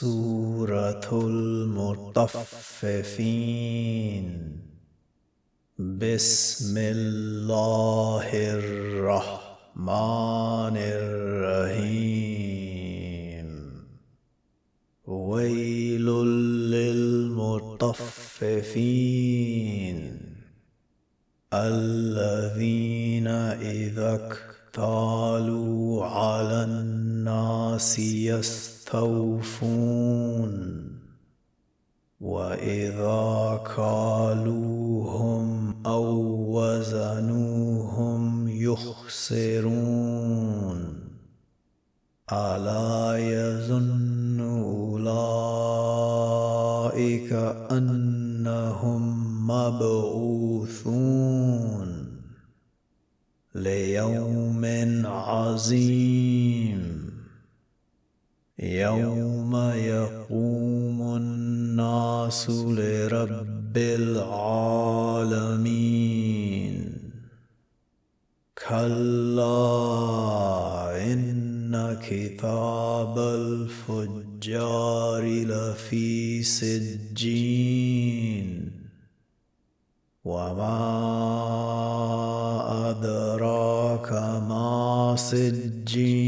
سورة المطففين. بسم الله الرحمن الرحيم. ويل للمطففين. الذين إذا اكتالوا على الناس يستطيعون يستوفون وإذا كالوهم أو وزنوهم يخسرون ألا يظن أولئك أنهم مبعوثون ليوم عظيم. يوم يقوم الناس لرب العالمين. كلا إن كتاب الفجار لفي سجين. وما أدراك ما سجين.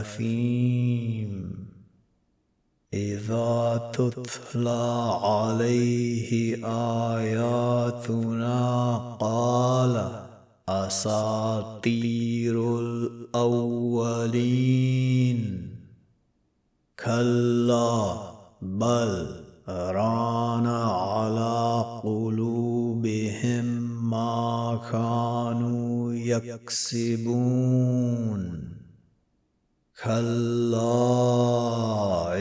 اثيم إذا تتلى عليه آياتنا قال أساطير الأولين. كلا بل ران على قلوبهم ما كانوا يكسبون. كلا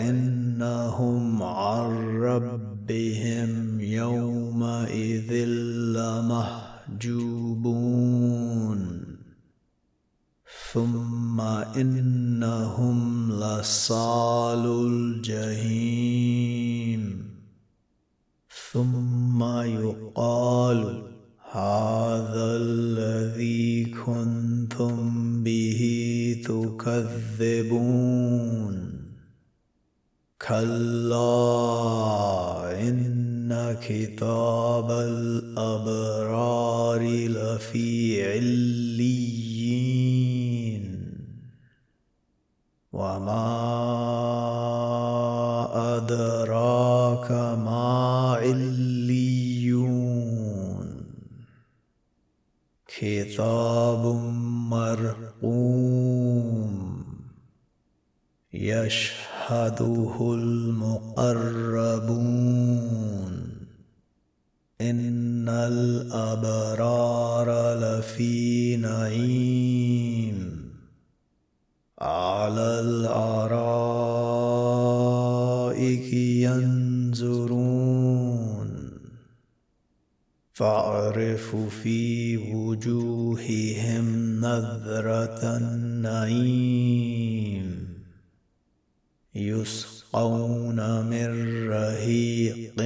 إنهم عن ربهم يومئذ لمحجوبون. ثم إنهم لصال الجحيم. ثم يقال هذا الذي كنتم به تكذبون. كلا إن كتاب الأبرار لفي عليين. وما أدراك ما عليون. كتاب يشهده المقربون. إن الأبرار لفي نعيم. على الأرائك ينظرون. فاعرف في وجوههم نذره النعيم. يسقون من رهيق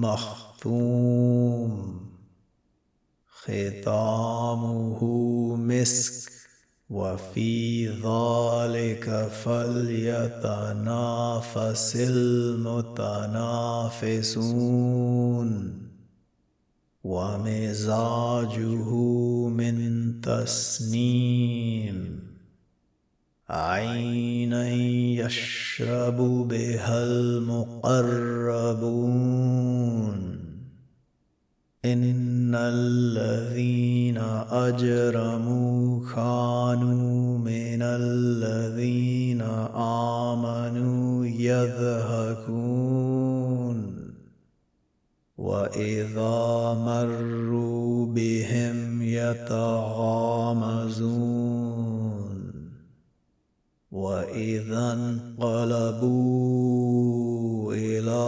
مختوم ختامه مسك وفي ذلك فليتنافس المتنافسون. ومزاجه من تسنيم. عينا يشرب بها المقربون. إن الذين أجرموا كانوا من الذين آمنوا يضحكون وإذا مروا بهم يتغامزون. واذا انقلبوا إلى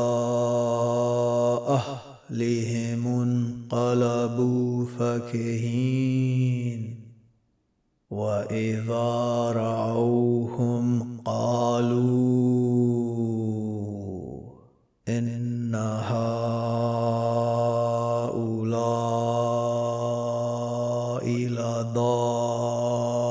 اهلهم انقلبوا فكهين واذا رعوهم قالوا ان هؤلاء لضالون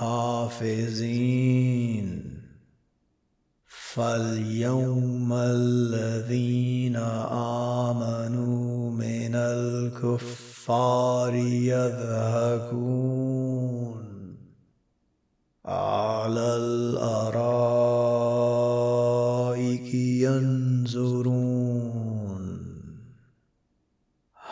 حافظين. فاليوم الذين آمنوا من الكفار يضحكون